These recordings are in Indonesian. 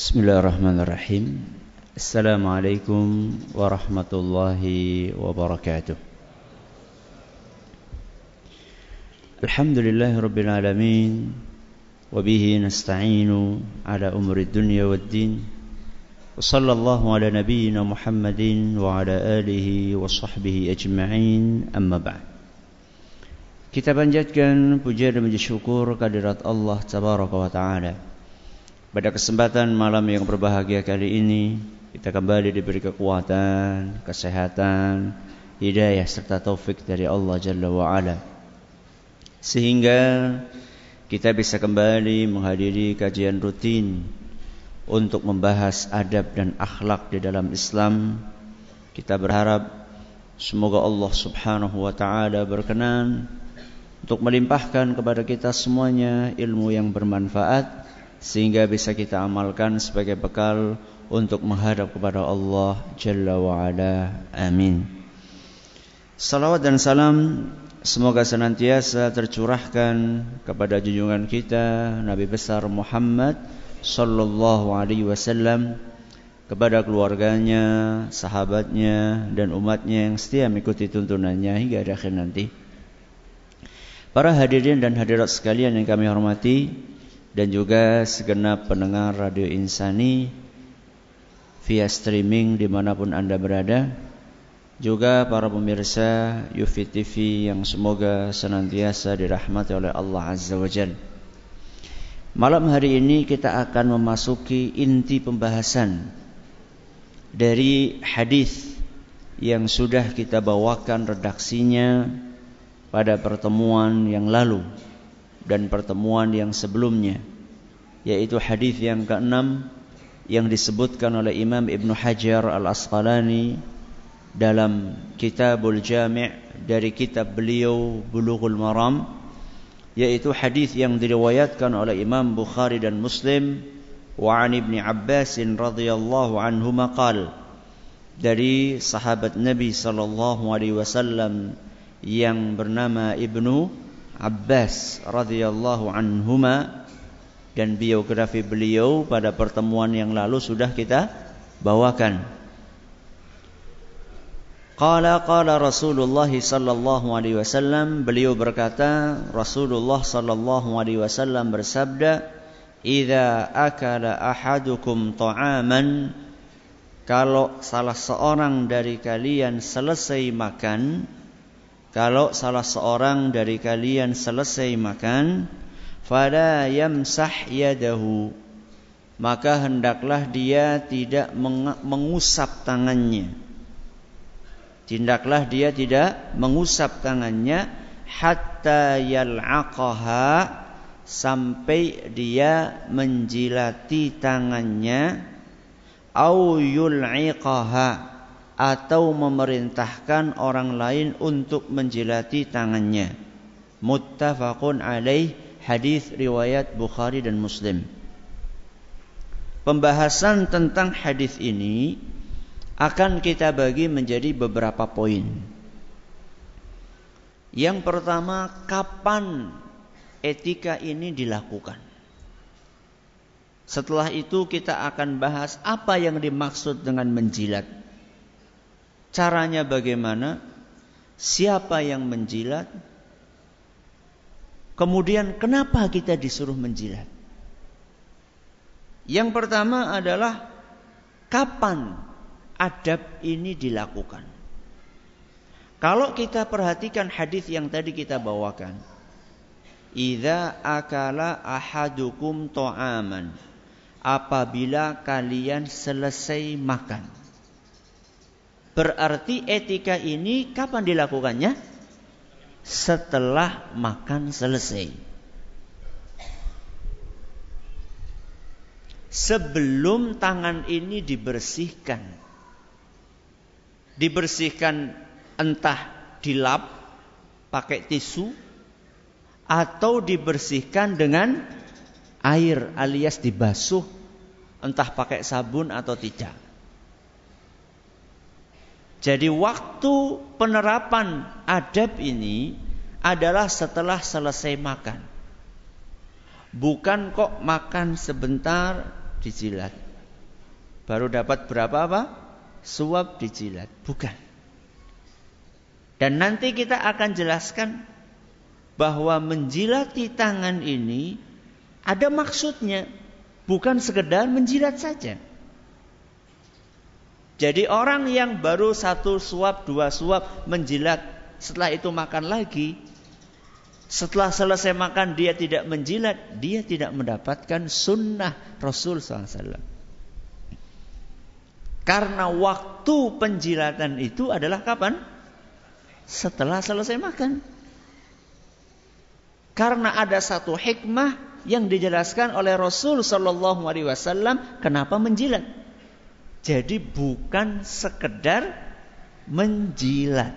بسم الله الرحمن الرحيم السلام عليكم ورحمة الله وبركاته الحمد لله رب العالمين وبه نستعين على أمر الدنيا والدين وصلى الله على نبينا محمد وعلى آله وصحبه أجمعين أما بعد Kita panjatkan puja dan Allah Tabaraka wa Ta'ala. Pada kesempatan malam yang berbahagia kali ini, kita kembali diberi kekuatan, kesehatan, hidayah serta taufik dari Allah Jalla wa Ala. Sehingga kita bisa kembali menghadiri kajian rutin untuk membahas adab dan akhlak di dalam Islam. Kita berharap semoga Allah Subhanahu wa taala berkenan untuk melimpahkan kepada kita semuanya ilmu yang bermanfaat sehingga bisa kita amalkan sebagai bekal untuk menghadap kepada Allah Jalla wa Ala. Amin. Salawat dan salam semoga senantiasa tercurahkan kepada junjungan kita Nabi besar Muhammad sallallahu alaihi wasallam kepada keluarganya, sahabatnya dan umatnya yang setia mengikuti tuntunannya hingga akhir nanti. Para hadirin dan hadirat sekalian yang kami hormati dan juga segenap pendengar Radio Insani via streaming di mana pun Anda berada juga para pemirsa Yufi TV yang semoga senantiasa dirahmati oleh Allah Azza wa Jal. Malam hari ini kita akan memasuki inti pembahasan dari hadis yang sudah kita bawakan redaksinya pada pertemuan yang lalu dan pertemuan yang sebelumnya yaitu hadis yang keenam yang disebutkan oleh Imam Ibn Hajar Al-Asqalani dalam Kitabul Jami' dari kitab beliau Bulughul Maram yaitu hadis yang diriwayatkan oleh Imam Bukhari dan Muslim wa an Ibnu Abbas radhiyallahu anhu maqal dari sahabat Nabi sallallahu alaihi wasallam yang bernama Ibnu Abbas radhiyallahu anhuma dan biografi beliau pada pertemuan yang lalu sudah kita bawakan. Qala qala Rasulullah sallallahu alaihi wasallam beliau berkata Rasulullah sallallahu alaihi wasallam bersabda Idza akala ahadukum ta'aman kalau salah seorang dari kalian selesai makan kalau salah seorang dari kalian selesai makan, fala yamsah yadahu, maka hendaklah dia tidak mengusap tangannya. Tindaklah dia tidak mengusap tangannya hatta yal'aqaha sampai dia menjilati tangannya au yul'iqaha atau memerintahkan orang lain untuk menjilati tangannya. Muttafaqun alaih hadis riwayat Bukhari dan Muslim. Pembahasan tentang hadis ini akan kita bagi menjadi beberapa poin. Yang pertama, kapan etika ini dilakukan? Setelah itu kita akan bahas apa yang dimaksud dengan menjilat. Caranya bagaimana? Siapa yang menjilat? Kemudian kenapa kita disuruh menjilat? Yang pertama adalah kapan adab ini dilakukan? Kalau kita perhatikan hadis yang tadi kita bawakan, Idza akala ahadukum to'aman Apabila kalian selesai makan Berarti etika ini kapan dilakukannya? Setelah makan selesai. Sebelum tangan ini dibersihkan. Dibersihkan entah dilap pakai tisu atau dibersihkan dengan air alias dibasuh entah pakai sabun atau tidak. Jadi waktu penerapan adab ini adalah setelah selesai makan. Bukan kok makan sebentar dijilat. baru dapat berapa apa? Suap dijilat. Bukan. Dan nanti kita akan jelaskan bahwa menjilati tangan ini ada maksudnya. Bukan sekedar menjilat saja. Jadi orang yang baru satu suap, dua suap menjilat, setelah itu makan lagi, setelah selesai makan dia tidak menjilat, dia tidak mendapatkan sunnah Rasul SAW. Karena waktu penjilatan itu adalah kapan? Setelah selesai makan. Karena ada satu hikmah yang dijelaskan oleh Rasul Shallallahu Alaihi Wasallam kenapa menjilat. Jadi bukan sekedar menjilat.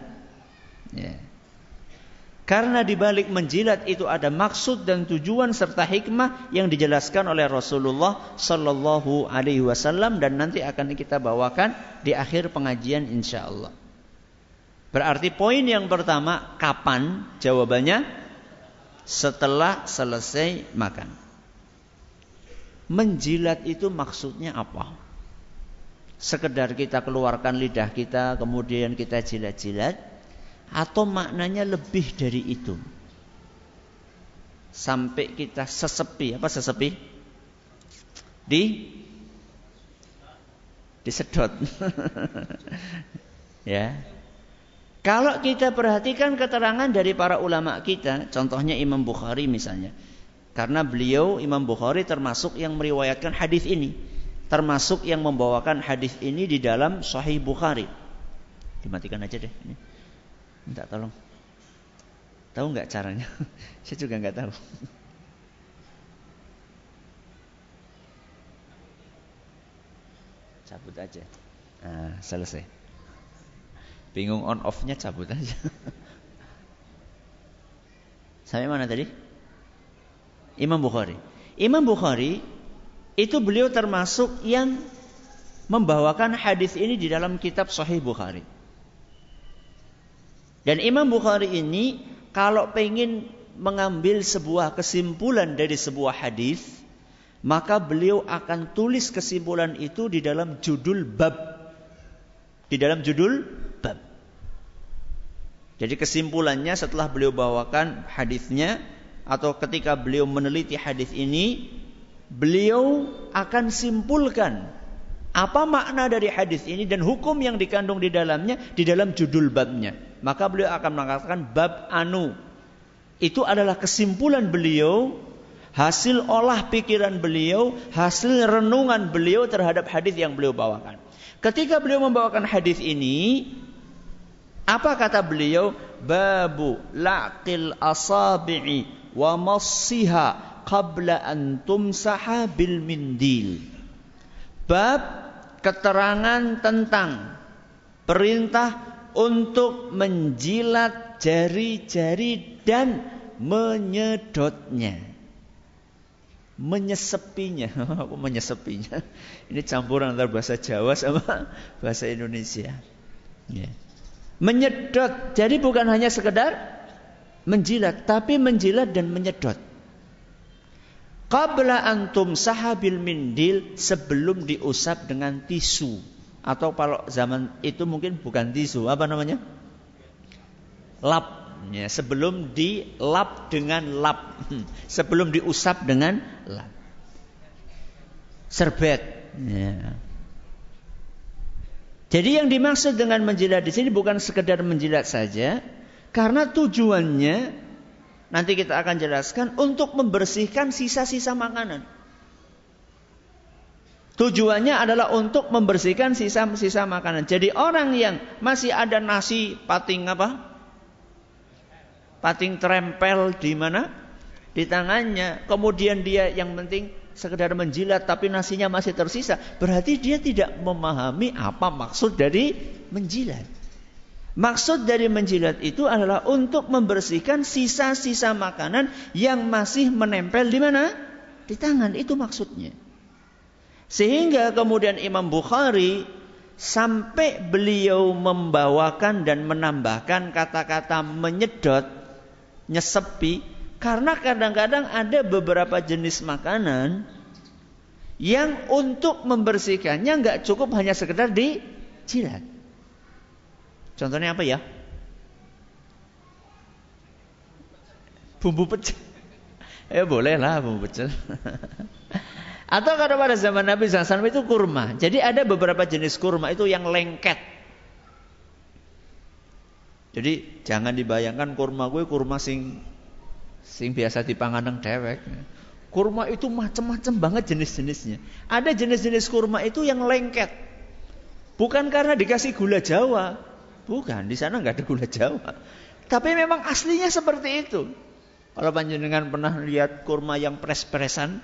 Yeah. Karena di balik menjilat itu ada maksud dan tujuan serta hikmah yang dijelaskan oleh Rasulullah Sallallahu Alaihi Wasallam dan nanti akan kita bawakan di akhir pengajian insya Allah. Berarti poin yang pertama kapan? Jawabannya setelah selesai makan. Menjilat itu maksudnya apa? Sekedar kita keluarkan lidah kita kemudian kita jilat-jilat atau maknanya lebih dari itu. Sampai kita sesepi, apa sesepi? Di disedot. ya. Kalau kita perhatikan keterangan dari para ulama kita, contohnya Imam Bukhari misalnya. Karena beliau Imam Bukhari termasuk yang meriwayatkan hadis ini, termasuk yang membawakan hadis ini di dalam Sahih Bukhari. Dimatikan aja deh ini. Minta tolong. Tahu nggak caranya? Saya juga nggak tahu. Cabut aja. Nah, selesai. Bingung on off-nya cabut aja. Sampai mana tadi? Imam Bukhari. Imam Bukhari itu beliau termasuk yang membawakan hadis ini di dalam kitab Sahih Bukhari. Dan Imam Bukhari ini kalau pengen mengambil sebuah kesimpulan dari sebuah hadis, maka beliau akan tulis kesimpulan itu di dalam judul bab. Di dalam judul bab. Jadi kesimpulannya setelah beliau bawakan hadisnya atau ketika beliau meneliti hadis ini, beliau akan simpulkan apa makna dari hadis ini dan hukum yang dikandung di dalamnya di dalam judul babnya maka beliau akan mengatakan bab anu. Itu adalah kesimpulan beliau, hasil olah pikiran beliau, hasil renungan beliau terhadap hadis yang beliau bawakan. Ketika beliau membawakan hadis ini, apa kata beliau? Babu laqil asabi'i wa massiha qabla an tumsaha bil mindil. Bab keterangan tentang perintah untuk menjilat jari-jari dan menyedotnya. Menyesepinya. Apa menyesepinya? Ini campuran antara bahasa Jawa sama bahasa Indonesia. Ya. Menyedot. Jadi bukan hanya sekedar menjilat, tapi menjilat dan menyedot. Qabla antum sahabil mindil sebelum diusap dengan tisu atau kalau zaman itu mungkin bukan tisu, apa namanya? Lap. Ya, sebelum dilap dengan lap. Sebelum diusap dengan lap. Serbet. Ya. Jadi yang dimaksud dengan menjilat di sini bukan sekedar menjilat saja, karena tujuannya nanti kita akan jelaskan untuk membersihkan sisa-sisa makanan. Tujuannya adalah untuk membersihkan sisa-sisa makanan. Jadi orang yang masih ada nasi pating apa? Pating terempel di mana? Di tangannya. Kemudian dia yang penting sekedar menjilat tapi nasinya masih tersisa. Berarti dia tidak memahami apa maksud dari menjilat. Maksud dari menjilat itu adalah untuk membersihkan sisa-sisa makanan yang masih menempel di mana? Di tangan. Itu maksudnya. Sehingga kemudian Imam Bukhari sampai beliau membawakan dan menambahkan kata-kata menyedot, nyesepi, karena kadang-kadang ada beberapa jenis makanan yang untuk membersihkannya nggak cukup hanya sekedar dijilat. Contohnya apa ya? Bumbu pecel. Ya boleh lah bumbu pecel. Atau kalau pada zaman Nabi SAW itu kurma. Jadi ada beberapa jenis kurma itu yang lengket. Jadi jangan dibayangkan kurma gue kurma sing sing biasa dipangan nang dewek. Kurma itu macam-macam banget jenis-jenisnya. Ada jenis-jenis kurma itu yang lengket. Bukan karena dikasih gula Jawa. Bukan, di sana nggak ada gula Jawa. Tapi memang aslinya seperti itu. Kalau panjenengan pernah lihat kurma yang pres-presan,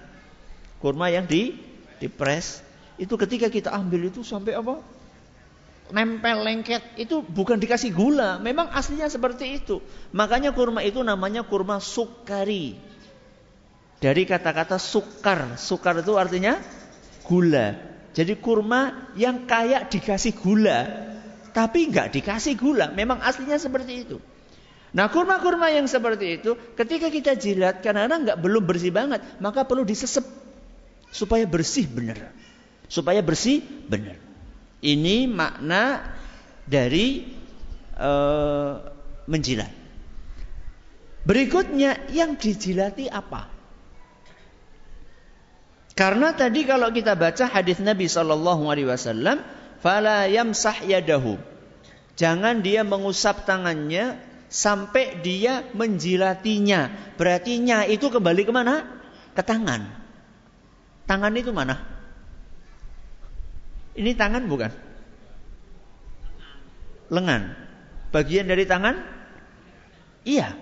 kurma yang di dipres, itu ketika kita ambil itu sampai apa? Nempel lengket itu bukan dikasih gula, memang aslinya seperti itu. Makanya kurma itu namanya kurma sukari. Dari kata-kata sukar. Sukar itu artinya gula. Jadi kurma yang kayak dikasih gula. Tapi nggak dikasih gula. Memang aslinya seperti itu. Nah kurma-kurma yang seperti itu ketika kita jilat karena nggak belum bersih banget maka perlu disesep supaya bersih benar. Supaya bersih benar. Ini makna dari uh, menjilat. Berikutnya yang dijilati apa? Karena tadi kalau kita baca hadis Nabi Shallallahu Alaihi Wasallam, fala yamsah yadahu. Jangan dia mengusap tangannya sampai dia menjilatinya. Berarti nya itu kembali ke mana? Ke tangan. Tangan itu mana? Ini tangan bukan? Lengan. Bagian dari tangan? Iya.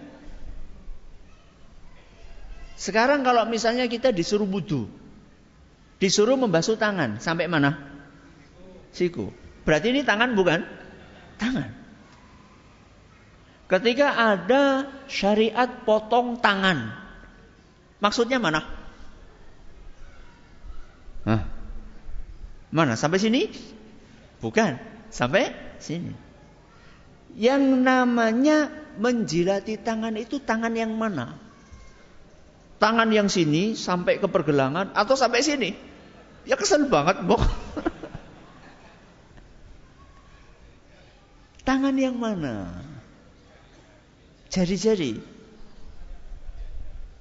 Sekarang kalau misalnya kita disuruh wudhu, Disuruh membasuh tangan. Sampai mana? Siku. Berarti ini tangan bukan? Tangan. Ketika ada syariat potong tangan. Maksudnya mana? Hah? Mana? Sampai sini? Bukan. Sampai sini. Yang namanya menjilati tangan itu tangan yang mana? Tangan yang sini sampai ke pergelangan atau sampai sini? Ya kesel banget, Bok. Tangan yang mana? Jari-jari.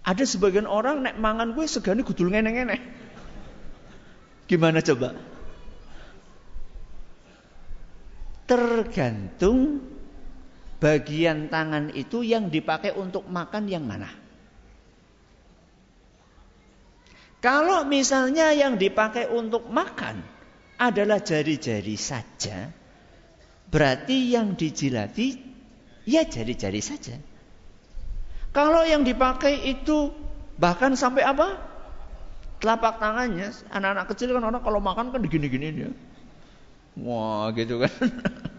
Ada sebagian orang nek mangan gue segani gudul ngene-ngene. Gimana coba? Tergantung bagian tangan itu yang dipakai untuk makan yang mana. Kalau misalnya yang dipakai untuk makan adalah jari-jari saja, berarti yang dijilati ya jari-jari saja. Kalau yang dipakai itu bahkan sampai apa? Telapak tangannya, anak-anak kecil kan orang kalau makan kan digini-gini dia. Wah, gitu kan.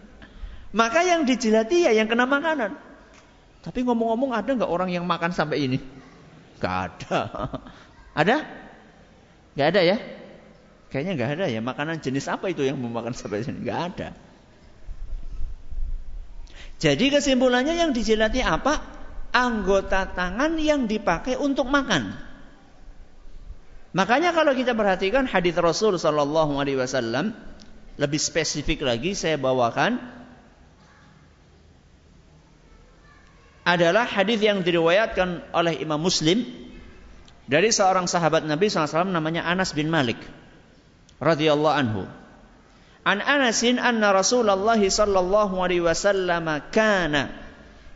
Maka yang dijilati ya yang kena makanan. Tapi ngomong-ngomong ada nggak orang yang makan sampai ini? Gak ada. Ada? Gak ada ya? Kayaknya gak ada ya. Makanan jenis apa itu yang memakan sampai sini? Gak ada. Jadi kesimpulannya yang dijilati apa? Anggota tangan yang dipakai untuk makan. Makanya kalau kita perhatikan hadis Rasul Shallallahu Alaihi Wasallam lebih spesifik lagi saya bawakan adalah hadis yang diriwayatkan oleh Imam Muslim dari seorang sahabat Nabi SAW namanya Anas bin Malik radhiyallahu anhu. An Anasin anna Rasulullah sallallahu alaihi wasallam kana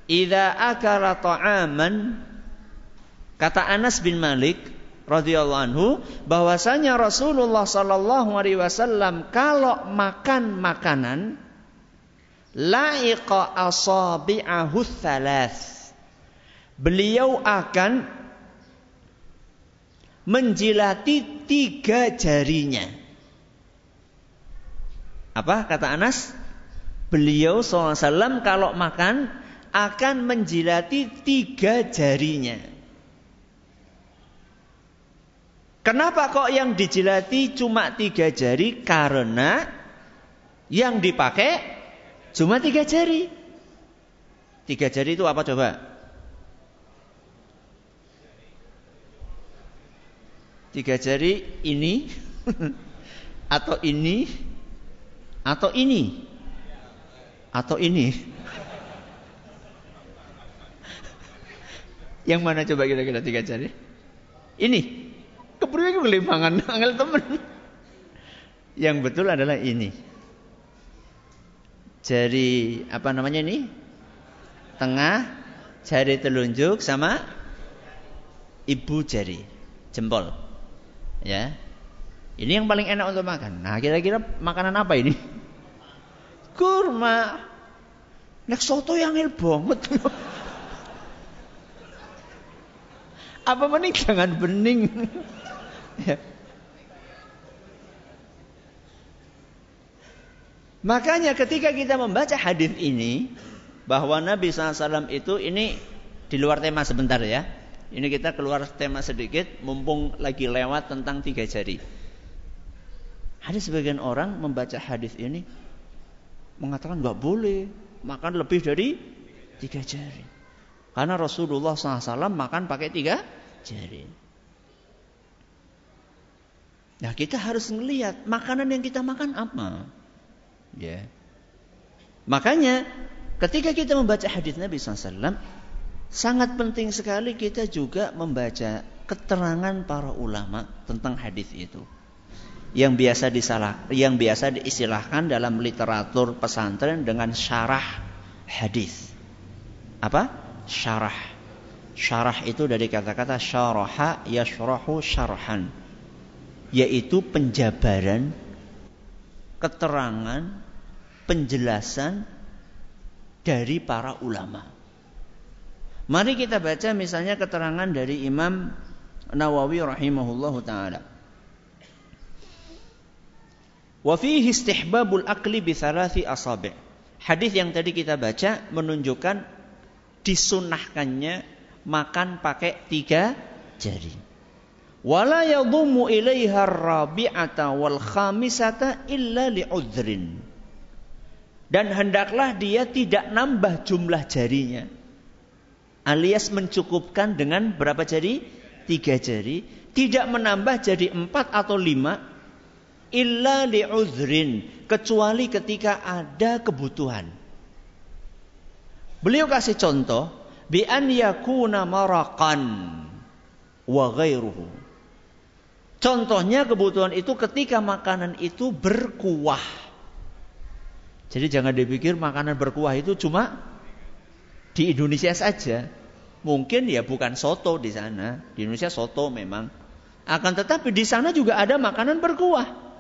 idza akala ta'aman kata Anas bin Malik radhiyallahu anhu bahwasanya Rasulullah sallallahu alaihi wasallam kalau makan makanan laiqa asabi'ahu thalath beliau akan menjilati tiga jarinya. Apa kata Anas? Beliau SAW kalau makan akan menjilati tiga jarinya. Kenapa kok yang dijilati cuma tiga jari? Karena yang dipakai cuma tiga jari. Tiga jari itu apa coba? Tiga jari ini atau ini atau ini? Atau ini? Yang mana coba kira-kira tiga jari ini. Kepriwe kelimpangan angel temen. Yang betul adalah ini. Jari apa namanya ini? Tengah jari telunjuk sama ibu jari jempol. Ya. Ini yang paling enak untuk makan. Nah kira-kira makanan apa ini kurma. Nek soto yang el banget. Apa mending jangan bening. ya. Makanya ketika kita membaca hadis ini bahwa Nabi SAW itu ini di luar tema sebentar ya. Ini kita keluar tema sedikit mumpung lagi lewat tentang tiga jari. Ada sebagian orang membaca hadis ini mengatakan nggak boleh makan lebih dari tiga jari. Karena Rasulullah SAW makan pakai tiga jari. Nah kita harus melihat makanan yang kita makan apa. Ya. Makanya ketika kita membaca hadis Nabi SAW, sangat penting sekali kita juga membaca keterangan para ulama tentang hadis itu yang biasa disalah yang biasa diistilahkan dalam literatur pesantren dengan syarah hadis. Apa? Syarah. Syarah itu dari kata-kata syaraha yashrahu syarhan. Yaitu penjabaran, keterangan, penjelasan dari para ulama. Mari kita baca misalnya keterangan dari Imam Nawawi rahimahullahu taala. Wa fihi istihbabul akli bi asabi'. Hadis yang tadi kita baca menunjukkan disunahkannya makan pakai tiga jari. Wala yadhummu ilaiha rabi'ata wal khamisata illa li'udhrin. Dan hendaklah dia tidak nambah jumlah jarinya. Alias mencukupkan dengan berapa jari? Tiga jari. Tidak menambah jadi empat atau lima illa li'udhrin kecuali ketika ada kebutuhan. Beliau kasih contoh bi an yakuna maraqan wa ghairuhu. Contohnya kebutuhan itu ketika makanan itu berkuah. Jadi jangan dipikir makanan berkuah itu cuma di Indonesia saja. Mungkin ya bukan soto di sana. Di Indonesia soto memang. Akan tetapi di sana juga ada makanan berkuah.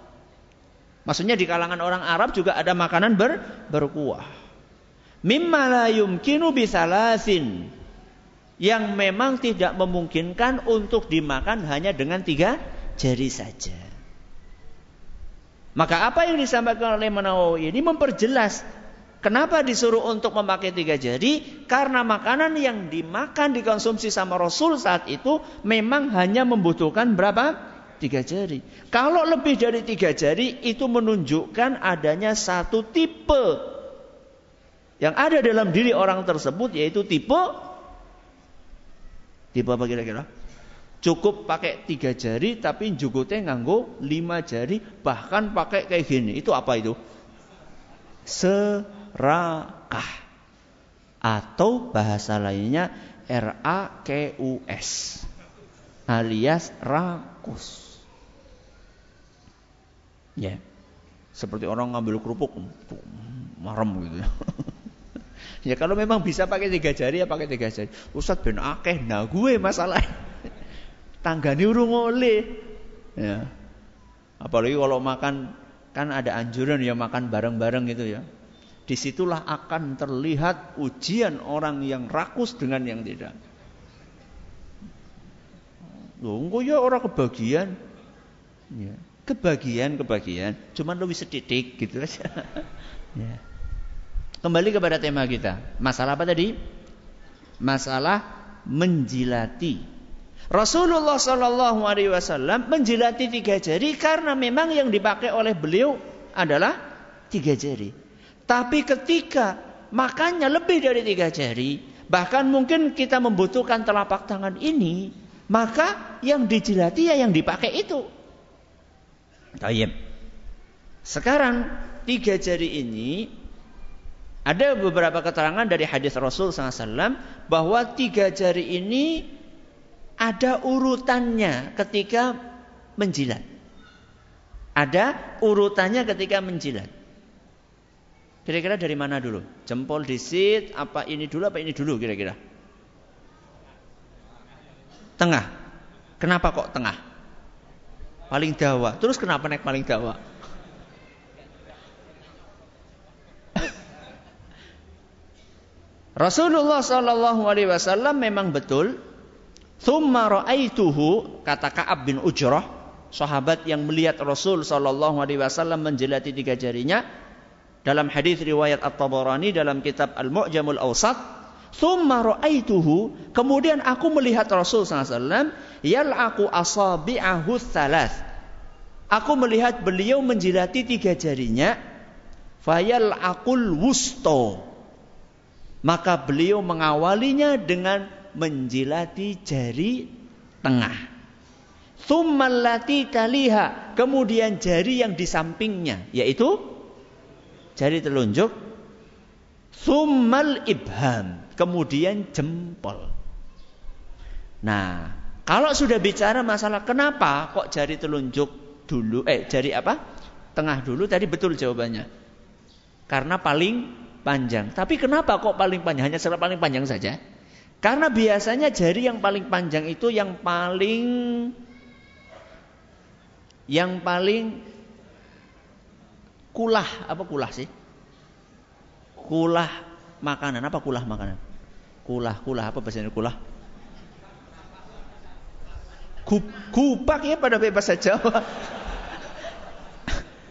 Maksudnya di kalangan orang Arab juga ada makanan ber, berkuah. Mimma la yumkinu bisalasin. Yang memang tidak memungkinkan untuk dimakan hanya dengan tiga jari saja. Maka apa yang disampaikan oleh Menawawi ini memperjelas Kenapa disuruh untuk memakai tiga jari? Karena makanan yang dimakan dikonsumsi sama Rasul saat itu memang hanya membutuhkan berapa? Tiga jari. Kalau lebih dari tiga jari itu menunjukkan adanya satu tipe yang ada dalam diri orang tersebut yaitu tipe tipe apa kira-kira? Cukup pakai tiga jari tapi jugutnya nganggo lima jari bahkan pakai kayak gini. Itu apa itu? Serakah atau bahasa lainnya R A K U S alias rakus. Ya. Seperti orang ngambil kerupuk marem gitu ya. ya kalau memang bisa pakai tiga jari ya pakai tiga jari. Ustaz ben akeh nah gue masalah. Tanggane urung oleh. Ya. Apalagi kalau makan kan ada anjuran ya makan bareng-bareng gitu ya. Di situlah akan terlihat ujian orang yang rakus dengan yang tidak. Loh, ya orang kebagian. Ya kebagian-kebagian, cuman lebih sedidik gitu aja. ya. Kembali kepada tema kita. Masalah apa tadi? Masalah menjilati. Rasulullah Shallallahu Alaihi Wasallam menjilati tiga jari karena memang yang dipakai oleh beliau adalah tiga jari. Tapi ketika makannya lebih dari tiga jari, bahkan mungkin kita membutuhkan telapak tangan ini, maka yang dijilati ya yang dipakai itu. Tayyib. Sekarang tiga jari ini ada beberapa keterangan dari hadis Rasul SAW bahwa tiga jari ini ada urutannya ketika menjilat. Ada urutannya ketika menjilat. Kira-kira dari mana dulu? Jempol disit, apa ini dulu, apa ini dulu kira-kira? Tengah. Kenapa kok tengah? Paling dawa. Terus kenapa naik paling dawa? Rasulullah Shallallahu Alaihi Wasallam memang betul. Thumma ra'aituhu kata Kaab bin Ujrah sahabat yang melihat Rasul sallallahu alaihi wasallam menjelati tiga jarinya dalam hadis riwayat At-Tabarani dalam kitab Al-Mu'jamul Awsat thumma ra'aituhu kemudian aku melihat Rasul wasallam yal'aqu asabi'ahu thalath aku melihat beliau menjilati tiga jarinya fayal akul wusto maka beliau mengawalinya dengan menjilati jari tengah Thummallati taliha. Kemudian jari yang di sampingnya. Yaitu jari telunjuk. Thummal ibham. Kemudian jempol. Nah, kalau sudah bicara masalah kenapa kok jari telunjuk dulu, eh jari apa? Tengah dulu tadi betul jawabannya. Karena paling panjang. Tapi kenapa kok paling panjang? Hanya secara paling panjang saja. Karena biasanya jari yang paling panjang itu yang paling yang paling kulah apa kulah sih? Kulah makanan apa kulah makanan? Kulah kulah apa bahasa kulah? Kupak ya pada bahasa Jawa.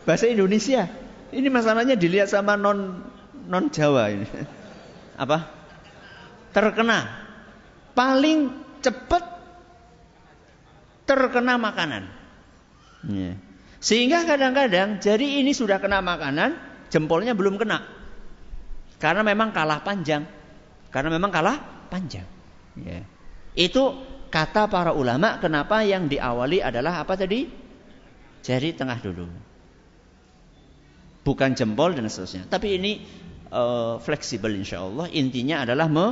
bahasa Indonesia. Ini masalahnya dilihat sama non non Jawa ini. Apa? Terkena. Paling cepat terkena makanan. Ya. Sehingga kadang-kadang jari ini sudah kena makanan, jempolnya belum kena. Karena memang kalah panjang. Karena memang kalah panjang. Ya. Itu kata para ulama kenapa yang diawali adalah apa tadi? Jari tengah dulu. Bukan jempol dan seterusnya. Tapi ini uh, fleksibel insya Allah. Intinya adalah me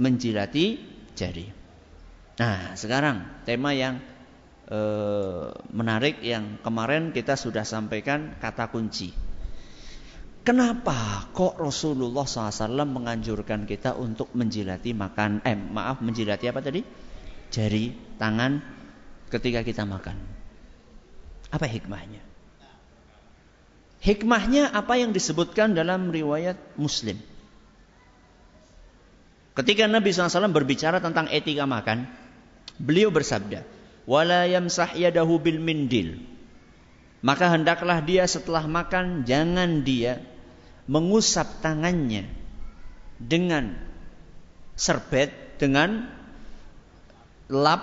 menjilati jari. Nah sekarang tema yang Eh, menarik yang kemarin kita sudah sampaikan kata kunci. Kenapa kok Rasulullah SAW menganjurkan kita untuk menjilati makan, eh maaf menjilati apa tadi? Jari tangan ketika kita makan. Apa hikmahnya? Hikmahnya apa yang disebutkan dalam riwayat Muslim. Ketika Nabi SAW berbicara tentang etika makan, beliau bersabda, wala yamsah mindil. Maka hendaklah dia setelah makan jangan dia mengusap tangannya dengan serbet dengan lap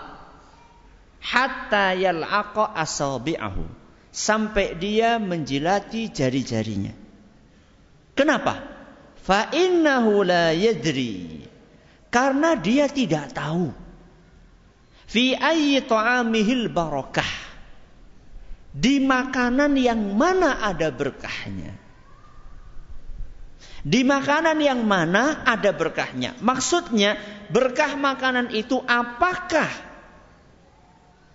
hatta yal'aqa asabi'ahu sampai dia menjilati jari-jarinya. Kenapa? Fa innahu la yadri. Karena dia tidak tahu Fi ayyi ta'amihil barakah. Di makanan yang mana ada berkahnya. Di makanan yang mana ada berkahnya. Maksudnya berkah makanan itu apakah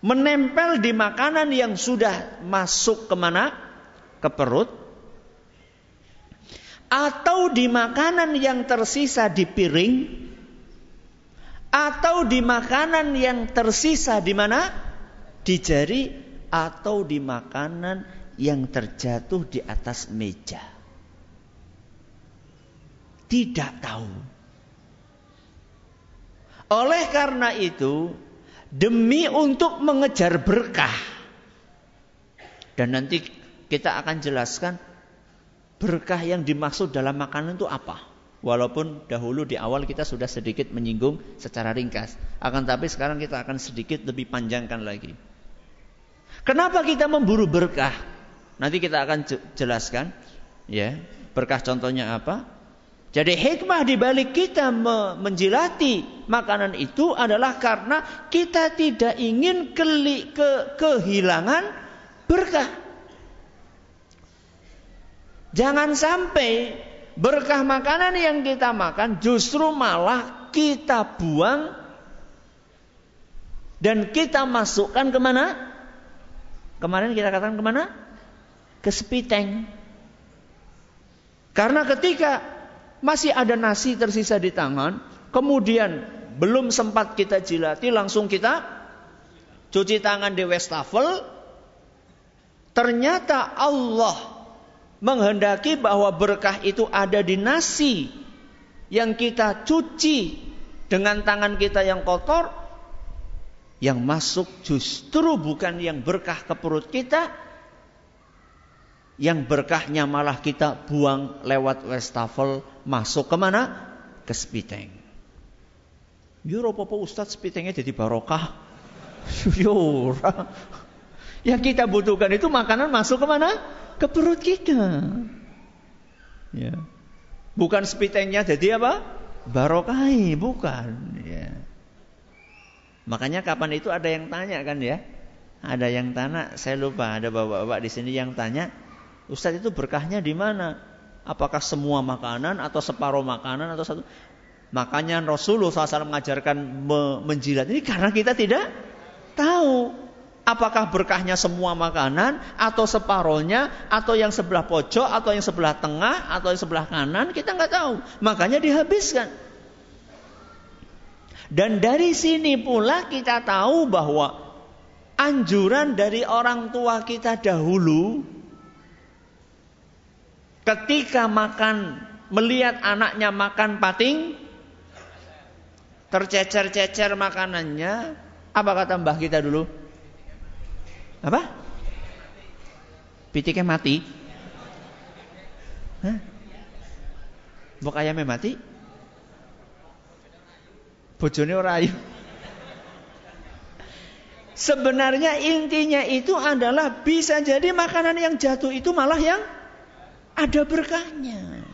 menempel di makanan yang sudah masuk ke mana? Ke perut. Atau di makanan yang tersisa di piring atau di makanan yang tersisa di mana? Di jari atau di makanan yang terjatuh di atas meja. Tidak tahu. Oleh karena itu, demi untuk mengejar berkah. Dan nanti kita akan jelaskan berkah yang dimaksud dalam makanan itu apa. Walaupun dahulu di awal kita sudah sedikit menyinggung secara ringkas. Akan tapi sekarang kita akan sedikit lebih panjangkan lagi. Kenapa kita memburu berkah? Nanti kita akan jelaskan. Ya, berkah contohnya apa? Jadi hikmah di balik kita menjilati makanan itu adalah karena kita tidak ingin ke, kehilangan berkah. Jangan sampai berkah makanan yang kita makan justru malah kita buang dan kita masukkan ke mana? Kemarin kita katakan ke mana? Ke sepiteng. Karena ketika masih ada nasi tersisa di tangan, kemudian belum sempat kita jilati, langsung kita cuci tangan di wastafel, ternyata Allah menghendaki bahwa berkah itu ada di nasi yang kita cuci dengan tangan kita yang kotor, yang masuk justru bukan yang berkah ke perut kita, yang berkahnya malah kita buang lewat wastafel masuk ke mana? Ke spiteng. Yo apa Ustaz spitengnya jadi barokah? Yo Yang kita butuhkan itu makanan masuk ke mana? Ke perut kita. Ya. Bukan spitengnya jadi apa? Barokai, bukan. Ya. Makanya kapan itu ada yang tanya kan ya? Ada yang tanya, saya lupa ada bapak-bapak di sini yang tanya, Ustadz itu berkahnya di mana? Apakah semua makanan atau separuh makanan atau satu? Makanya Rasulullah SAW mengajarkan menjilat ini karena kita tidak tahu apakah berkahnya semua makanan atau separohnya atau yang sebelah pojok atau yang sebelah tengah atau yang sebelah kanan kita nggak tahu. Makanya dihabiskan. Dan dari sini pula kita tahu bahwa anjuran dari orang tua kita dahulu ketika makan melihat anaknya makan pating tercecer-cecer makanannya apa kata mbah kita dulu? Apa? Pitiknya mati. Hah? Bok ayamnya mati? Bojone ora ayu. Sebenarnya intinya itu adalah bisa jadi makanan yang jatuh itu malah yang ada berkahnya.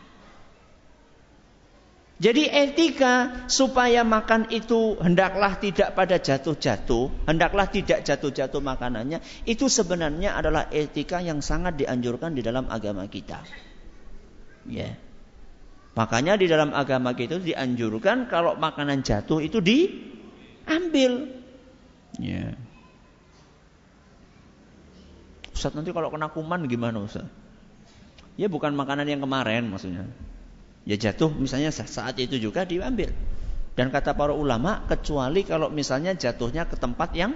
Jadi etika supaya makan itu hendaklah tidak pada jatuh-jatuh, hendaklah tidak jatuh-jatuh makanannya, itu sebenarnya adalah etika yang sangat dianjurkan di dalam agama kita. Ya. Makanya di dalam agama kita dianjurkan kalau makanan jatuh itu diambil. Ya. Ustaz nanti kalau kena kuman gimana Ustaz? Ya bukan makanan yang kemarin maksudnya. Ya jatuh misalnya saat itu juga diambil. Dan kata para ulama kecuali kalau misalnya jatuhnya ke tempat yang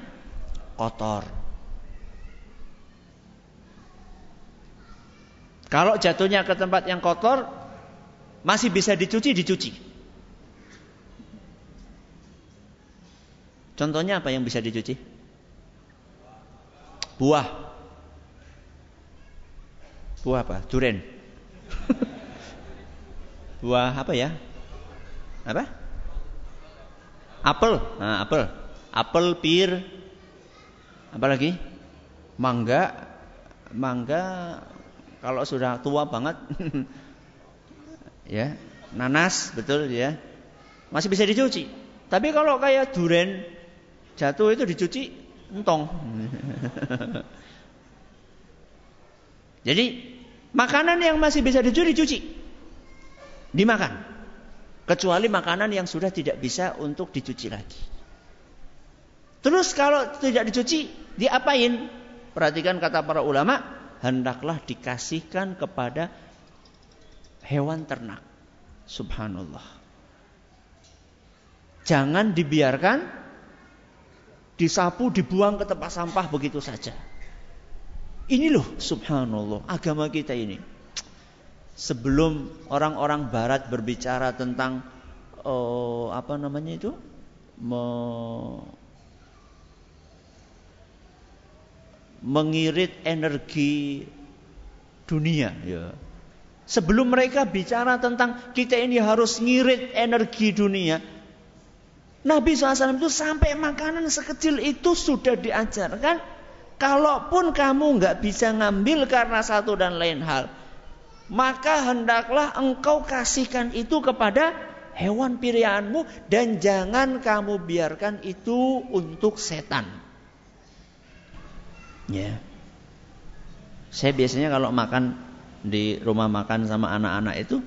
kotor. Kalau jatuhnya ke tempat yang kotor masih bisa dicuci, dicuci. Contohnya apa yang bisa dicuci? Buah. Buah apa? Duren. Buah apa ya? Apa? Apel. Nah, apel. Apel, pir. Apa lagi? Mangga. Mangga kalau sudah tua banget. ya, nanas, betul ya. Masih bisa dicuci. Tapi kalau kayak duren jatuh itu dicuci entong. Jadi Makanan yang masih bisa dicuci, dicuci. Dimakan. Kecuali makanan yang sudah tidak bisa untuk dicuci lagi. Terus kalau tidak dicuci, diapain? Perhatikan kata para ulama, hendaklah dikasihkan kepada hewan ternak. Subhanallah. Jangan dibiarkan disapu, dibuang ke tempat sampah begitu saja. Ini loh subhanallah agama kita ini. Sebelum orang-orang barat berbicara tentang oh, apa namanya itu? Me, mengirit energi dunia ya. Sebelum mereka bicara tentang kita ini harus ngirit energi dunia, Nabi SAW itu sampai makanan sekecil itu sudah diajarkan Kalaupun kamu nggak bisa ngambil karena satu dan lain hal, maka hendaklah engkau kasihkan itu kepada hewan pilihanmu dan jangan kamu biarkan itu untuk setan. Ya. Saya biasanya kalau makan di rumah makan sama anak-anak itu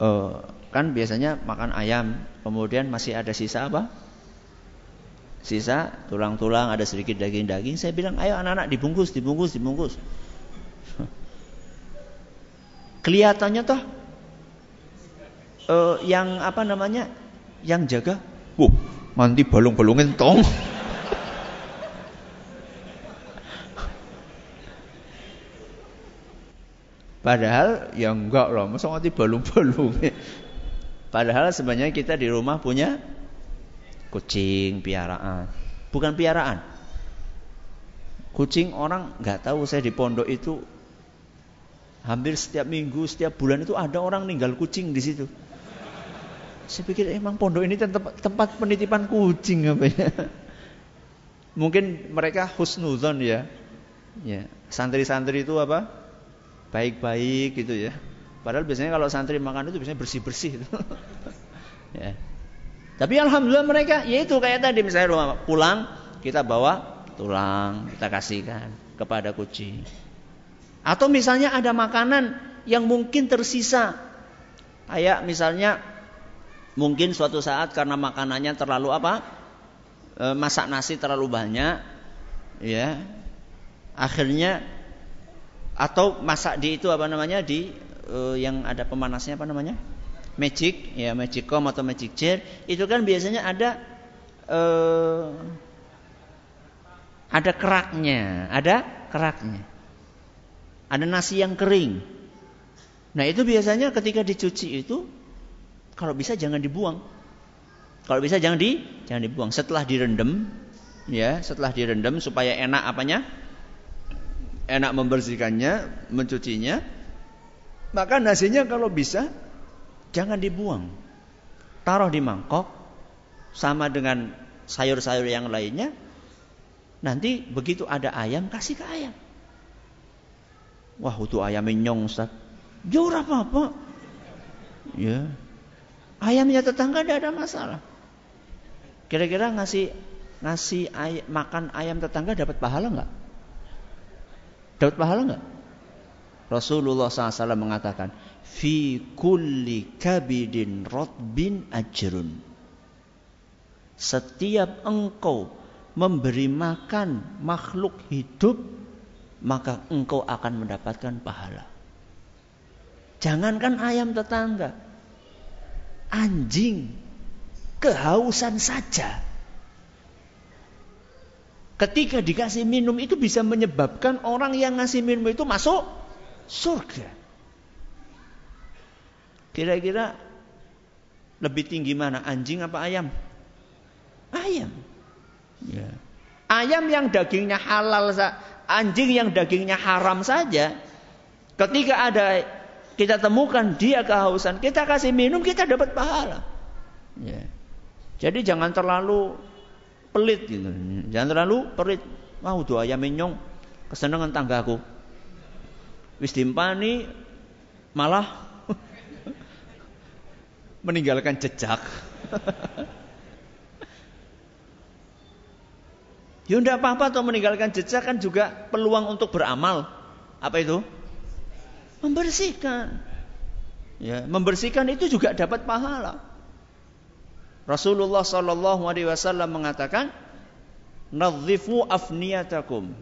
uh, kan biasanya makan ayam, kemudian masih ada sisa apa? Sisa tulang-tulang, ada sedikit daging-daging. Saya bilang, ayo anak-anak dibungkus, dibungkus, dibungkus. Kelihatannya toh uh, yang apa namanya, yang jaga, wuh, nanti balung-balungin tong. Padahal ya enggak loh, masa mati balung-balung. Padahal sebenarnya kita di rumah punya kucing piaraan. Bukan piaraan. Kucing orang nggak tahu saya di pondok itu hampir setiap minggu, setiap bulan itu ada orang ninggal kucing di situ. Saya pikir emang pondok ini tempat, penitipan kucing apa ya? Mungkin mereka husnuzon ya. Ya, santri-santri itu apa? baik-baik gitu ya. Padahal biasanya kalau santri makan itu biasanya bersih-bersih ya. Tapi alhamdulillah mereka yaitu kayak tadi misalnya rumah pulang kita bawa tulang kita kasihkan kepada kucing. Atau misalnya ada makanan yang mungkin tersisa. Kayak misalnya mungkin suatu saat karena makanannya terlalu apa? E, masak nasi terlalu banyak ya. Akhirnya atau masak di itu apa namanya di uh, yang ada pemanasnya apa namanya magic ya magic com atau magic chair itu kan biasanya ada uh, ada keraknya ada keraknya. Ada nasi yang kering. Nah itu biasanya ketika dicuci itu kalau bisa jangan dibuang. Kalau bisa jangan di jangan dibuang. Setelah direndam ya setelah direndam supaya enak apanya? Enak membersihkannya, mencucinya, maka nasinya kalau bisa jangan dibuang. Taruh di mangkok sama dengan sayur-sayur yang lainnya. Nanti begitu ada ayam kasih ke ayam. Wah, itu ayam nyong Ustaz. Jauh apa-apa. Ya. Ayamnya tetangga tidak ada masalah. Kira-kira ngasih ngasih ay makan ayam tetangga dapat pahala nggak? Dapat pahala enggak? Rasulullah SAW mengatakan, Fi kulli kabidin rotbin ajrun. Setiap engkau memberi makan makhluk hidup, maka engkau akan mendapatkan pahala. Jangankan ayam tetangga, anjing kehausan saja ketika dikasih minum itu bisa menyebabkan orang yang ngasih minum itu masuk surga. Kira-kira lebih tinggi mana anjing apa ayam? Ayam. Ya. Ayam yang dagingnya halal, anjing yang dagingnya haram saja. Ketika ada kita temukan dia kehausan, kita kasih minum, kita dapat pahala. Ya. Jadi jangan terlalu pelit gitu. Jangan terlalu pelit. Mau doa ayam menyong kesenangan tanggaku. Wis dimpani malah meninggalkan jejak. ya tidak apa-apa atau meninggalkan jejak kan juga peluang untuk beramal. Apa itu? Membersihkan. Ya, membersihkan itu juga dapat pahala. Rasulullah Shallallahu Alaihi Wasallam mengatakan, "Nadzifu afniyatakum."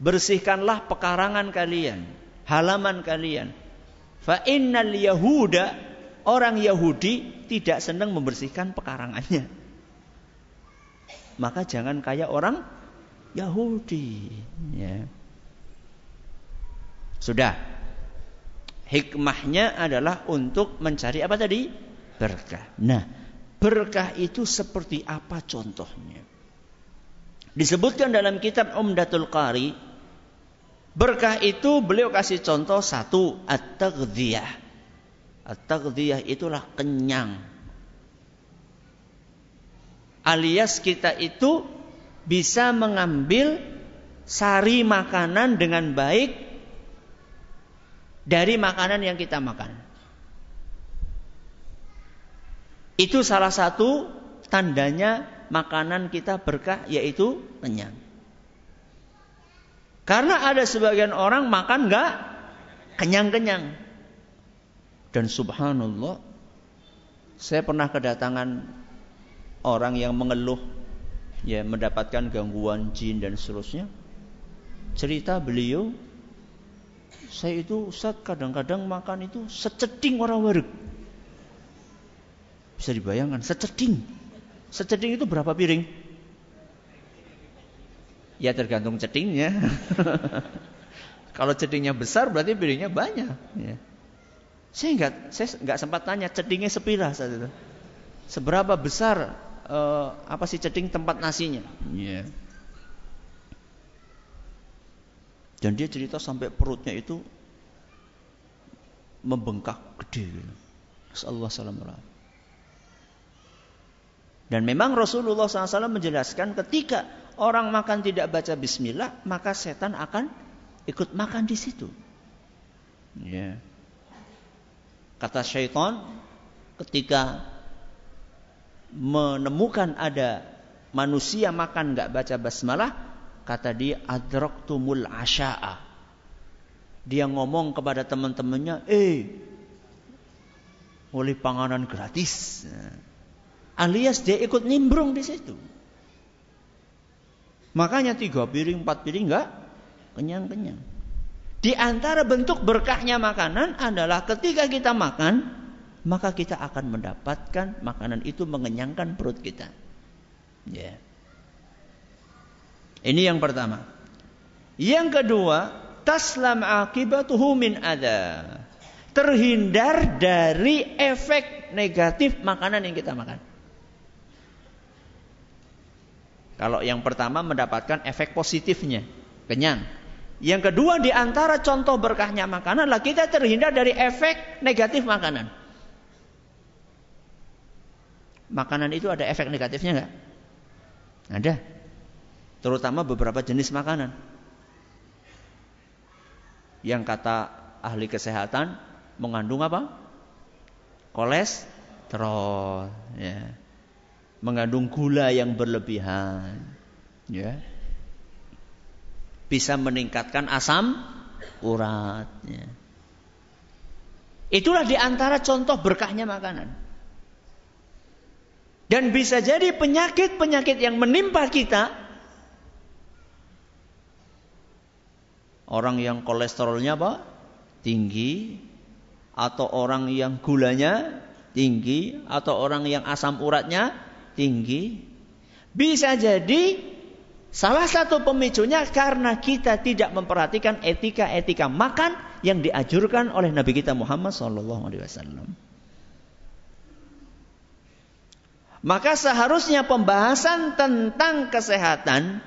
Bersihkanlah pekarangan kalian, halaman kalian. Fa innal yahuda orang Yahudi tidak senang membersihkan pekarangannya. Maka jangan kayak orang Yahudi. Ya. Sudah. Hikmahnya adalah untuk mencari apa tadi? berkah. Nah, berkah itu seperti apa contohnya? Disebutkan dalam kitab Umdatul Qari, berkah itu beliau kasih contoh satu, at-taghdiyah. At-taghdiyah itulah kenyang. Alias kita itu bisa mengambil sari makanan dengan baik dari makanan yang kita makan. Itu salah satu tandanya makanan kita berkah yaitu kenyang. Karena ada sebagian orang makan nggak kenyang-kenyang. Dan subhanallah, saya pernah kedatangan orang yang mengeluh ya mendapatkan gangguan jin dan seterusnya. Cerita beliau, saya itu Ustaz kadang-kadang makan itu seceding orang wareg. Bisa dibayangkan, seceding. Seceding itu berapa piring? Ya tergantung cedingnya. Kalau cedingnya besar berarti piringnya banyak. Ya. Saya nggak saya nggak sempat tanya cedingnya sepira saat itu. Seberapa besar uh, apa sih ceding tempat nasinya? Yeah. Dan dia cerita sampai perutnya itu membengkak gede. Gitu. Allah Dan memang Rasulullah SAW menjelaskan ketika orang makan tidak baca Bismillah, maka setan akan ikut makan di situ. Yeah. Kata syaitan ketika menemukan ada manusia makan nggak baca basmalah, kata dia adraktumul asya'a. Dia ngomong kepada teman-temannya, eh, oleh panganan gratis. Alias dia ikut nimbrung di situ. Makanya tiga piring, empat piring nggak kenyang-kenyang. Di antara bentuk berkahnya makanan adalah ketika kita makan, maka kita akan mendapatkan makanan itu mengenyangkan perut kita. Ya. Ini yang pertama. Yang kedua, taslam akibatuhu min ada. Terhindar dari efek negatif makanan yang kita makan. Kalau yang pertama mendapatkan efek positifnya, kenyang. Yang kedua di antara contoh berkahnya makanan adalah kita terhindar dari efek negatif makanan. Makanan itu ada efek negatifnya enggak? Ada. Terutama beberapa jenis makanan. Yang kata ahli kesehatan mengandung apa? Kolesterol, ya. Mengandung gula yang berlebihan, ya bisa meningkatkan asam urat. Ya. Itulah di antara contoh berkahnya makanan. Dan bisa jadi penyakit-penyakit yang menimpa kita orang yang kolesterolnya apa? tinggi atau orang yang gulanya tinggi atau orang yang asam uratnya tinggi bisa jadi Salah satu pemicunya karena kita tidak memperhatikan etika-etika makan yang diajurkan oleh Nabi kita Muhammad SAW. Maka seharusnya pembahasan tentang kesehatan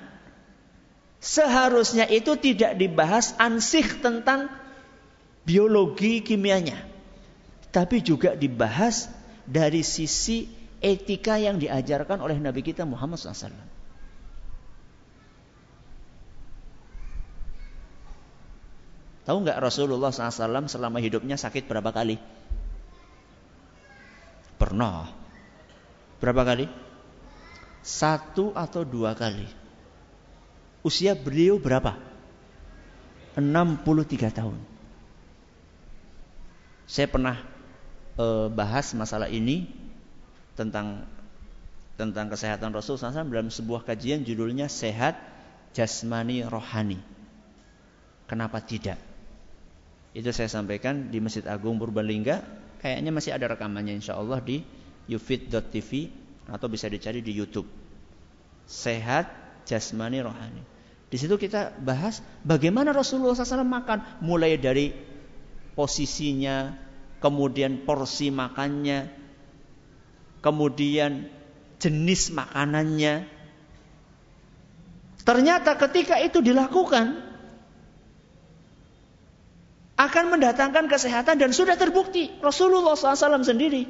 seharusnya itu tidak dibahas ansih tentang biologi kimianya. Tapi juga dibahas dari sisi etika yang diajarkan oleh Nabi kita Muhammad SAW. Tahu nggak Rasulullah SAW selama hidupnya sakit berapa kali? Pernah. Berapa kali? Satu atau dua kali. Usia beliau berapa? 63 tahun. Saya pernah e, bahas masalah ini tentang tentang kesehatan Rasul SAW dalam sebuah kajian judulnya Sehat Jasmani Rohani. Kenapa tidak? Itu saya sampaikan di Masjid Agung Purbalingga. Kayaknya masih ada rekamannya insya Allah di yufit.tv atau bisa dicari di YouTube. Sehat jasmani rohani. Di situ kita bahas bagaimana Rasulullah SAW makan, mulai dari posisinya, kemudian porsi makannya, kemudian jenis makanannya. Ternyata ketika itu dilakukan, akan mendatangkan kesehatan dan sudah terbukti Rasulullah SAW sendiri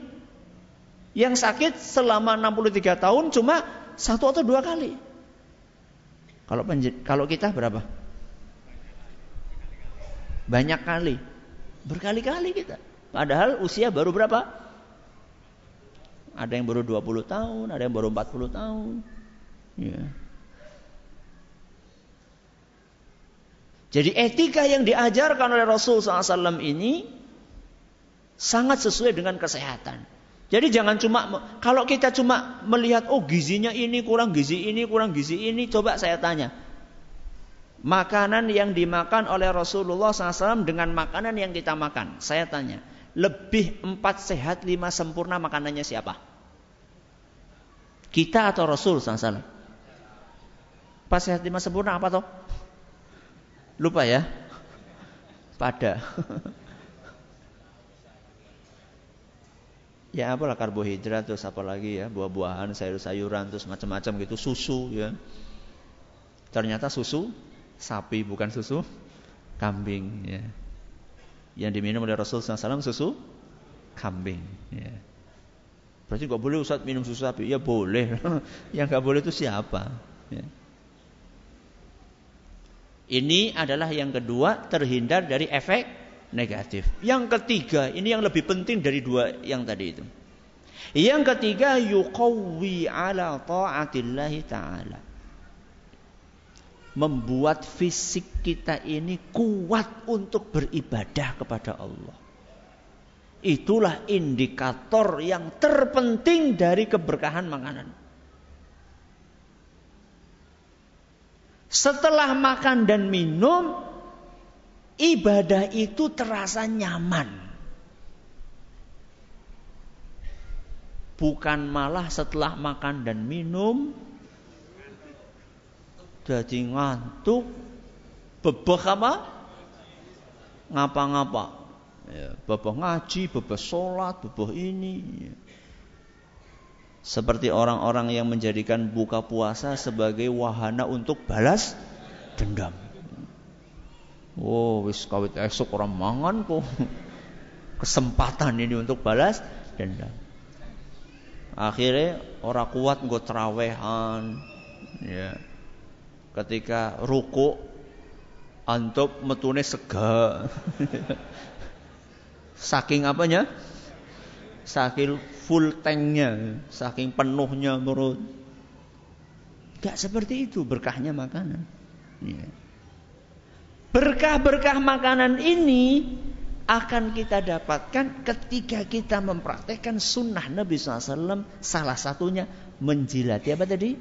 yang sakit selama 63 tahun cuma satu atau dua kali. Kalau kalau kita berapa? Banyak kali. Berkali-kali kita. Padahal usia baru berapa? Ada yang baru 20 tahun, ada yang baru 40 tahun. Ya. Jadi etika yang diajarkan oleh Rasul SAW ini sangat sesuai dengan kesehatan. Jadi jangan cuma kalau kita cuma melihat oh gizinya ini kurang gizi ini kurang gizi ini coba saya tanya makanan yang dimakan oleh Rasulullah SAW dengan makanan yang kita makan saya tanya lebih empat sehat lima sempurna makanannya siapa? Kita atau Rasul SAW empat sehat lima sempurna apa toh? Lupa ya? Pada. ya apalah karbohidrat terus apalagi ya? Buah-buahan sayur-sayuran terus macam-macam gitu. Susu ya. Ternyata susu sapi bukan susu kambing ya yang diminum oleh Rasul SAW susu kambing ya berarti nggak boleh Ustaz minum susu sapi ya boleh yang nggak boleh itu siapa ya. Ini adalah yang kedua terhindar dari efek negatif. Yang ketiga, ini yang lebih penting dari dua yang tadi itu. Yang ketiga yuqawwi ala ta'atillahi ta'ala. Membuat fisik kita ini kuat untuk beribadah kepada Allah. Itulah indikator yang terpenting dari keberkahan makanan. Setelah makan dan minum, ibadah itu terasa nyaman. Bukan malah setelah makan dan minum jadi ngantuk, bebek apa? Ngapa-ngapa? Ya, bebek ngaji, bebek sholat, bebek ini. Seperti orang-orang yang menjadikan buka puasa sebagai wahana untuk balas dendam. Oh, wis kawit esok orang mangan kok. Kesempatan ini untuk balas dendam. Akhirnya orang kuat gue terawehan. Ya. Ketika ruku antuk metune sega. Saking apanya? Saking full tanknya, saking penuhnya menurut. Gak seperti itu berkahnya makanan. Ya. Berkah-berkah makanan ini akan kita dapatkan ketika kita mempraktekkan sunnah Nabi SAW. Salah satunya menjilati apa tadi?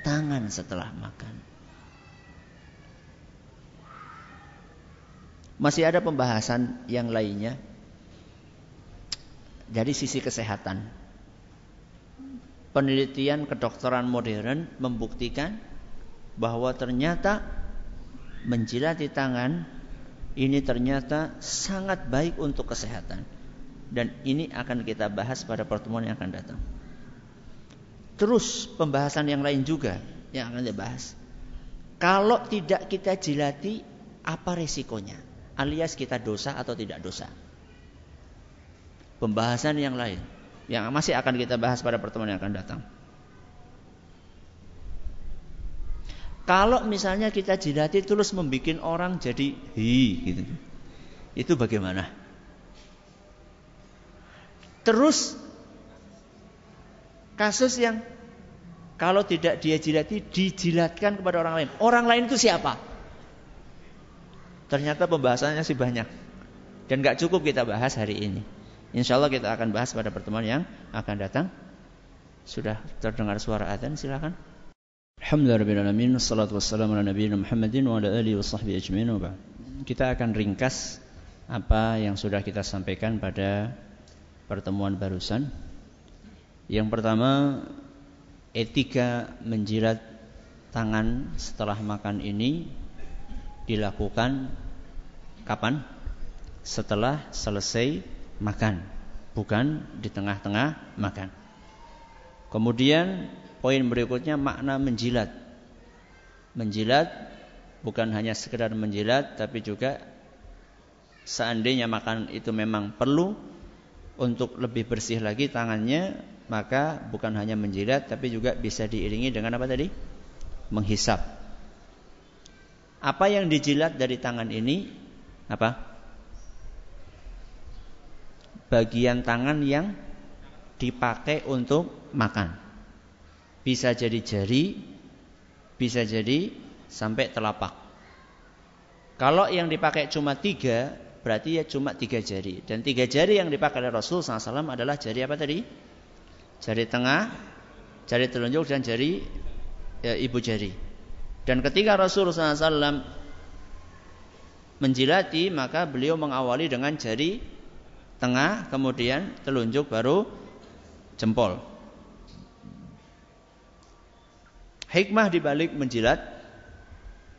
Tangan setelah makan. Masih ada pembahasan yang lainnya dari sisi kesehatan. Penelitian kedokteran modern membuktikan bahwa ternyata menjilati tangan ini ternyata sangat baik untuk kesehatan. Dan ini akan kita bahas pada pertemuan yang akan datang. Terus pembahasan yang lain juga yang akan dibahas. Kalau tidak kita jilati, apa resikonya? Alias kita dosa atau tidak dosa? pembahasan yang lain yang masih akan kita bahas pada pertemuan yang akan datang. Kalau misalnya kita jilati terus membuat orang jadi hi gitu. Itu bagaimana? Terus kasus yang kalau tidak dia jilati dijilatkan kepada orang lain. Orang lain itu siapa? Ternyata pembahasannya sih banyak. Dan gak cukup kita bahas hari ini. Insya Allah kita akan bahas pada pertemuan yang akan datang. Sudah terdengar suara adzan, silakan. Alhamdulillahirrahmanirrahim. Wassalamu ala Muhammadin wa ala Kita akan ringkas apa yang sudah kita sampaikan pada pertemuan barusan. Yang pertama, etika menjilat tangan setelah makan ini dilakukan kapan? Setelah selesai makan, bukan di tengah-tengah makan. Kemudian poin berikutnya makna menjilat. Menjilat bukan hanya sekedar menjilat tapi juga seandainya makan itu memang perlu untuk lebih bersih lagi tangannya, maka bukan hanya menjilat tapi juga bisa diiringi dengan apa tadi? Menghisap. Apa yang dijilat dari tangan ini? Apa? bagian tangan yang dipakai untuk makan. Bisa jadi jari, bisa jadi sampai telapak. Kalau yang dipakai cuma tiga, berarti ya cuma tiga jari. Dan tiga jari yang dipakai oleh Rasul SAW adalah jari apa tadi? Jari tengah, jari telunjuk dan jari ya, ibu jari. Dan ketika Rasul SAW menjilati, maka beliau mengawali dengan jari tengah, kemudian telunjuk, baru jempol. Hikmah dibalik menjilat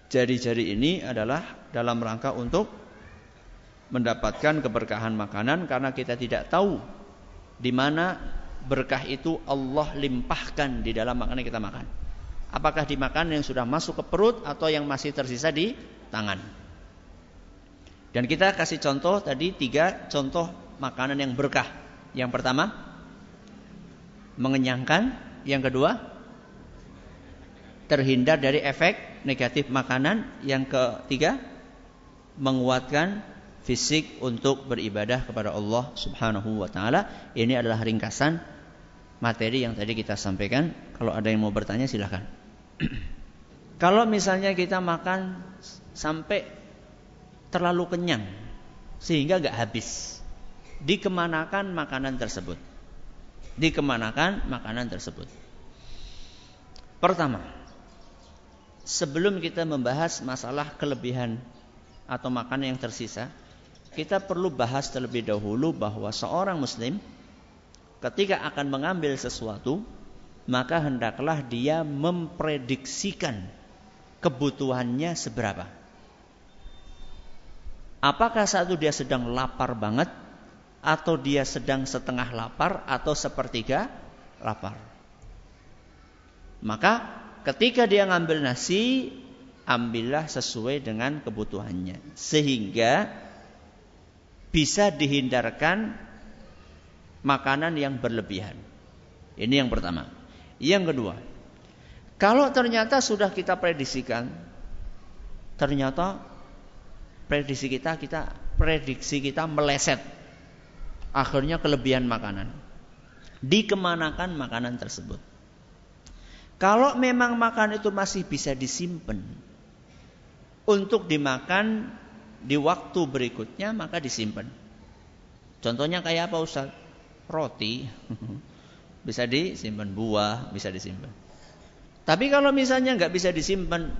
jari-jari ini adalah dalam rangka untuk mendapatkan keberkahan makanan karena kita tidak tahu di mana berkah itu Allah limpahkan di dalam makanan yang kita makan. Apakah dimakan yang sudah masuk ke perut atau yang masih tersisa di tangan. Dan kita kasih contoh tadi tiga contoh makanan yang berkah. Yang pertama mengenyangkan, yang kedua terhindar dari efek negatif makanan, yang ketiga menguatkan fisik untuk beribadah kepada Allah Subhanahu wa taala. Ini adalah ringkasan materi yang tadi kita sampaikan. Kalau ada yang mau bertanya silahkan. Kalau misalnya kita makan sampai terlalu kenyang sehingga nggak habis, dikemanakan makanan tersebut? Dikemanakan makanan tersebut? Pertama, sebelum kita membahas masalah kelebihan atau makanan yang tersisa, kita perlu bahas terlebih dahulu bahwa seorang muslim ketika akan mengambil sesuatu, maka hendaklah dia memprediksikan kebutuhannya seberapa. Apakah satu dia sedang lapar banget atau dia sedang setengah lapar atau sepertiga lapar. Maka ketika dia ngambil nasi, ambillah sesuai dengan kebutuhannya sehingga bisa dihindarkan makanan yang berlebihan. Ini yang pertama. Yang kedua, kalau ternyata sudah kita prediksikan, ternyata prediksi kita kita prediksi kita meleset, akhirnya kelebihan makanan. Dikemanakan makanan tersebut? Kalau memang makan itu masih bisa disimpan, untuk dimakan di waktu berikutnya maka disimpan. Contohnya kayak apa Ustaz? Roti. bisa disimpan, buah bisa disimpan. Tapi kalau misalnya nggak bisa disimpan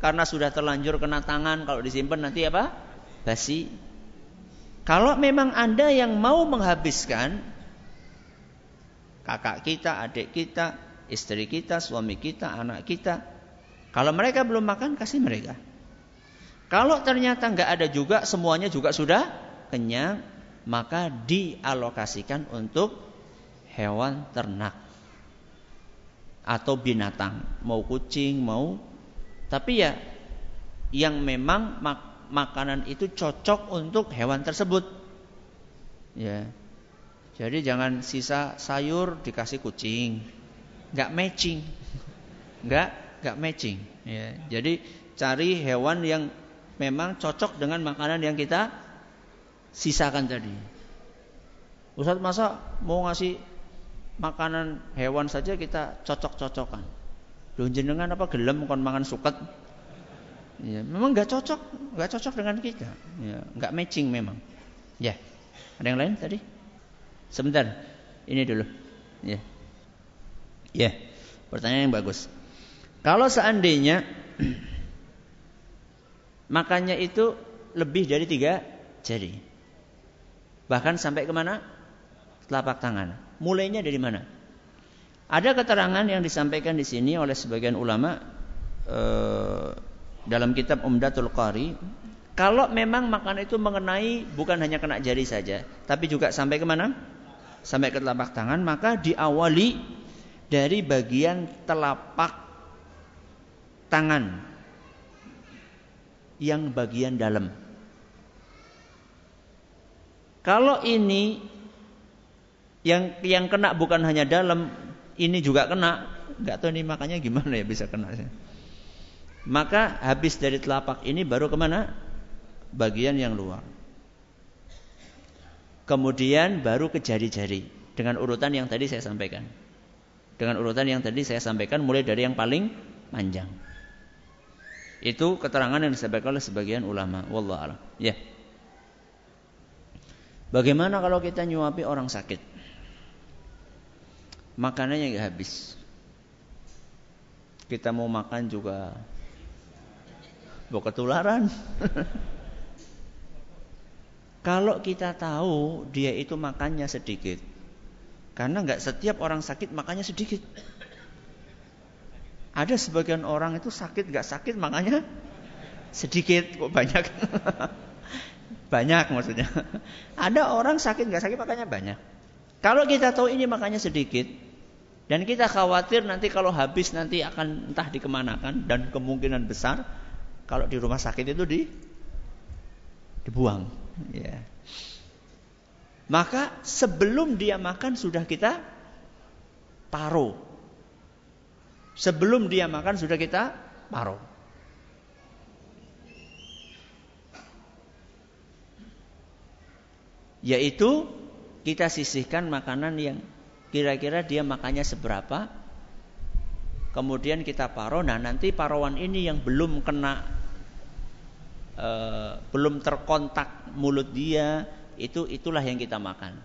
karena sudah terlanjur kena tangan, kalau disimpan nanti apa? Basi. Kalau memang Anda yang mau menghabiskan kakak kita, adik kita, istri kita, suami kita, anak kita, kalau mereka belum makan kasih mereka. Kalau ternyata nggak ada juga, semuanya juga sudah kenyang, maka dialokasikan untuk hewan ternak atau binatang, mau kucing, mau tapi ya yang memang mak makanan itu cocok untuk hewan tersebut. Ya. Jadi jangan sisa sayur dikasih kucing. nggak matching. nggak nggak matching. Ya. Jadi cari hewan yang memang cocok dengan makanan yang kita sisakan tadi. Ustaz masa mau ngasih makanan hewan saja kita cocok-cocokan. Loh jenengan apa gelem kon mangan suket? Ya, memang nggak cocok, nggak cocok dengan kita. Ya, nggak matching memang. Ya. Ada yang lain tadi? Sebentar. Ini dulu. Ya. Ya. Pertanyaan yang bagus. Kalau seandainya makannya itu lebih dari tiga jari. Bahkan sampai ke mana? Telapak tangan. Mulainya dari mana? Ada keterangan yang disampaikan di sini oleh sebagian ulama eh, dalam kitab Umdatul Qari. Kalau memang makan itu mengenai bukan hanya kena jari saja, tapi juga sampai ke mana? Sampai ke telapak tangan, maka diawali dari bagian telapak tangan yang bagian dalam. Kalau ini yang yang kena bukan hanya dalam, ini juga kena, nggak tahu ini makanya gimana ya bisa kena. Maka habis dari telapak ini baru ke mana? Bagian yang luar. Kemudian baru ke jari-jari dengan urutan yang tadi saya sampaikan. Dengan urutan yang tadi saya sampaikan mulai dari yang paling panjang. Itu keterangan yang disampaikan oleh sebagian ulama. Wallah alam. Ya. Bagaimana kalau kita nyuapi orang sakit? Makanannya nggak habis. Kita mau makan juga mau ketularan. kalau kita tahu dia itu makannya sedikit, karena nggak setiap orang sakit makannya sedikit. Ada sebagian orang itu sakit nggak sakit makanya sedikit kok banyak. banyak maksudnya. Ada orang sakit nggak sakit makanya banyak. Kalau kita tahu ini makanya sedikit, dan kita khawatir nanti kalau habis nanti akan entah dikemanakan dan kemungkinan besar kalau di rumah sakit itu di dibuang. Ya. Maka sebelum dia makan sudah kita taruh. Sebelum dia makan sudah kita taruh. Yaitu kita sisihkan makanan yang Kira-kira dia makannya seberapa? Kemudian kita paro. Nah nanti parowan ini yang belum kena, e, belum terkontak mulut dia, itu itulah yang kita makan.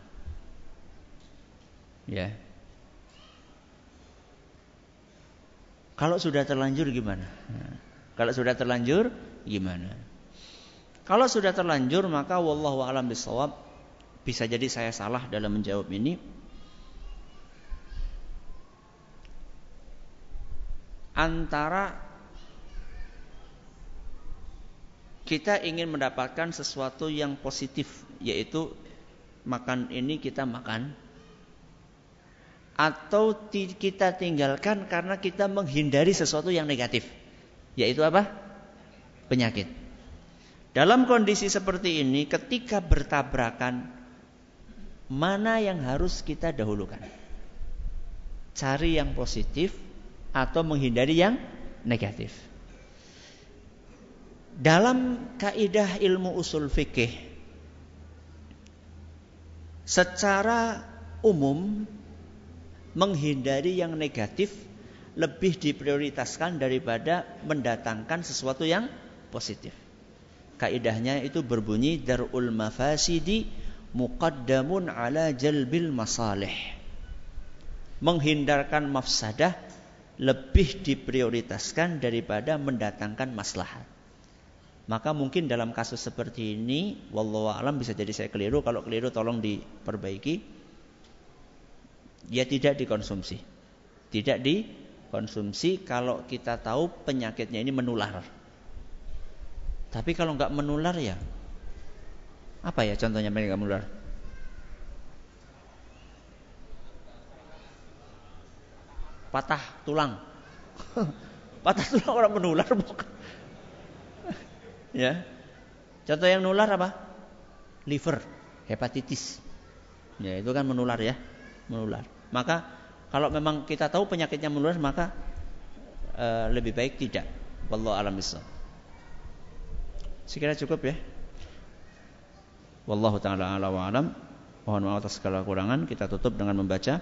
Ya. Kalau sudah terlanjur gimana? Kalau sudah terlanjur gimana? Kalau sudah terlanjur maka wallahu alam bisawab bisa jadi saya salah dalam menjawab ini antara kita ingin mendapatkan sesuatu yang positif yaitu makan ini kita makan atau kita tinggalkan karena kita menghindari sesuatu yang negatif yaitu apa? penyakit. Dalam kondisi seperti ini ketika bertabrakan mana yang harus kita dahulukan? Cari yang positif atau menghindari yang negatif. Dalam kaidah ilmu usul fikih secara umum menghindari yang negatif lebih diprioritaskan daripada mendatangkan sesuatu yang positif. Kaidahnya itu berbunyi darul mafasidi muqaddamun ala jalbil masalih. Menghindarkan mafsadah lebih diprioritaskan daripada mendatangkan maslahat. Maka mungkin dalam kasus seperti ini, wallahu alam bisa jadi saya keliru. Kalau keliru tolong diperbaiki. Ya tidak dikonsumsi. Tidak dikonsumsi kalau kita tahu penyakitnya ini menular. Tapi kalau nggak menular ya, apa ya contohnya mereka menular? Patah tulang. patah tulang orang menular bukan. ya. Contoh yang menular apa? Liver, hepatitis. Ya, itu kan menular ya, menular. Maka kalau memang kita tahu penyakitnya menular maka uh, lebih baik tidak. Wallahu alam bisawab. Sekira cukup ya. Wallahu taala ala wa alam. Mohon maaf atas segala kurangan. Kita tutup dengan membaca